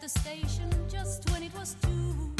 The station just when it was two.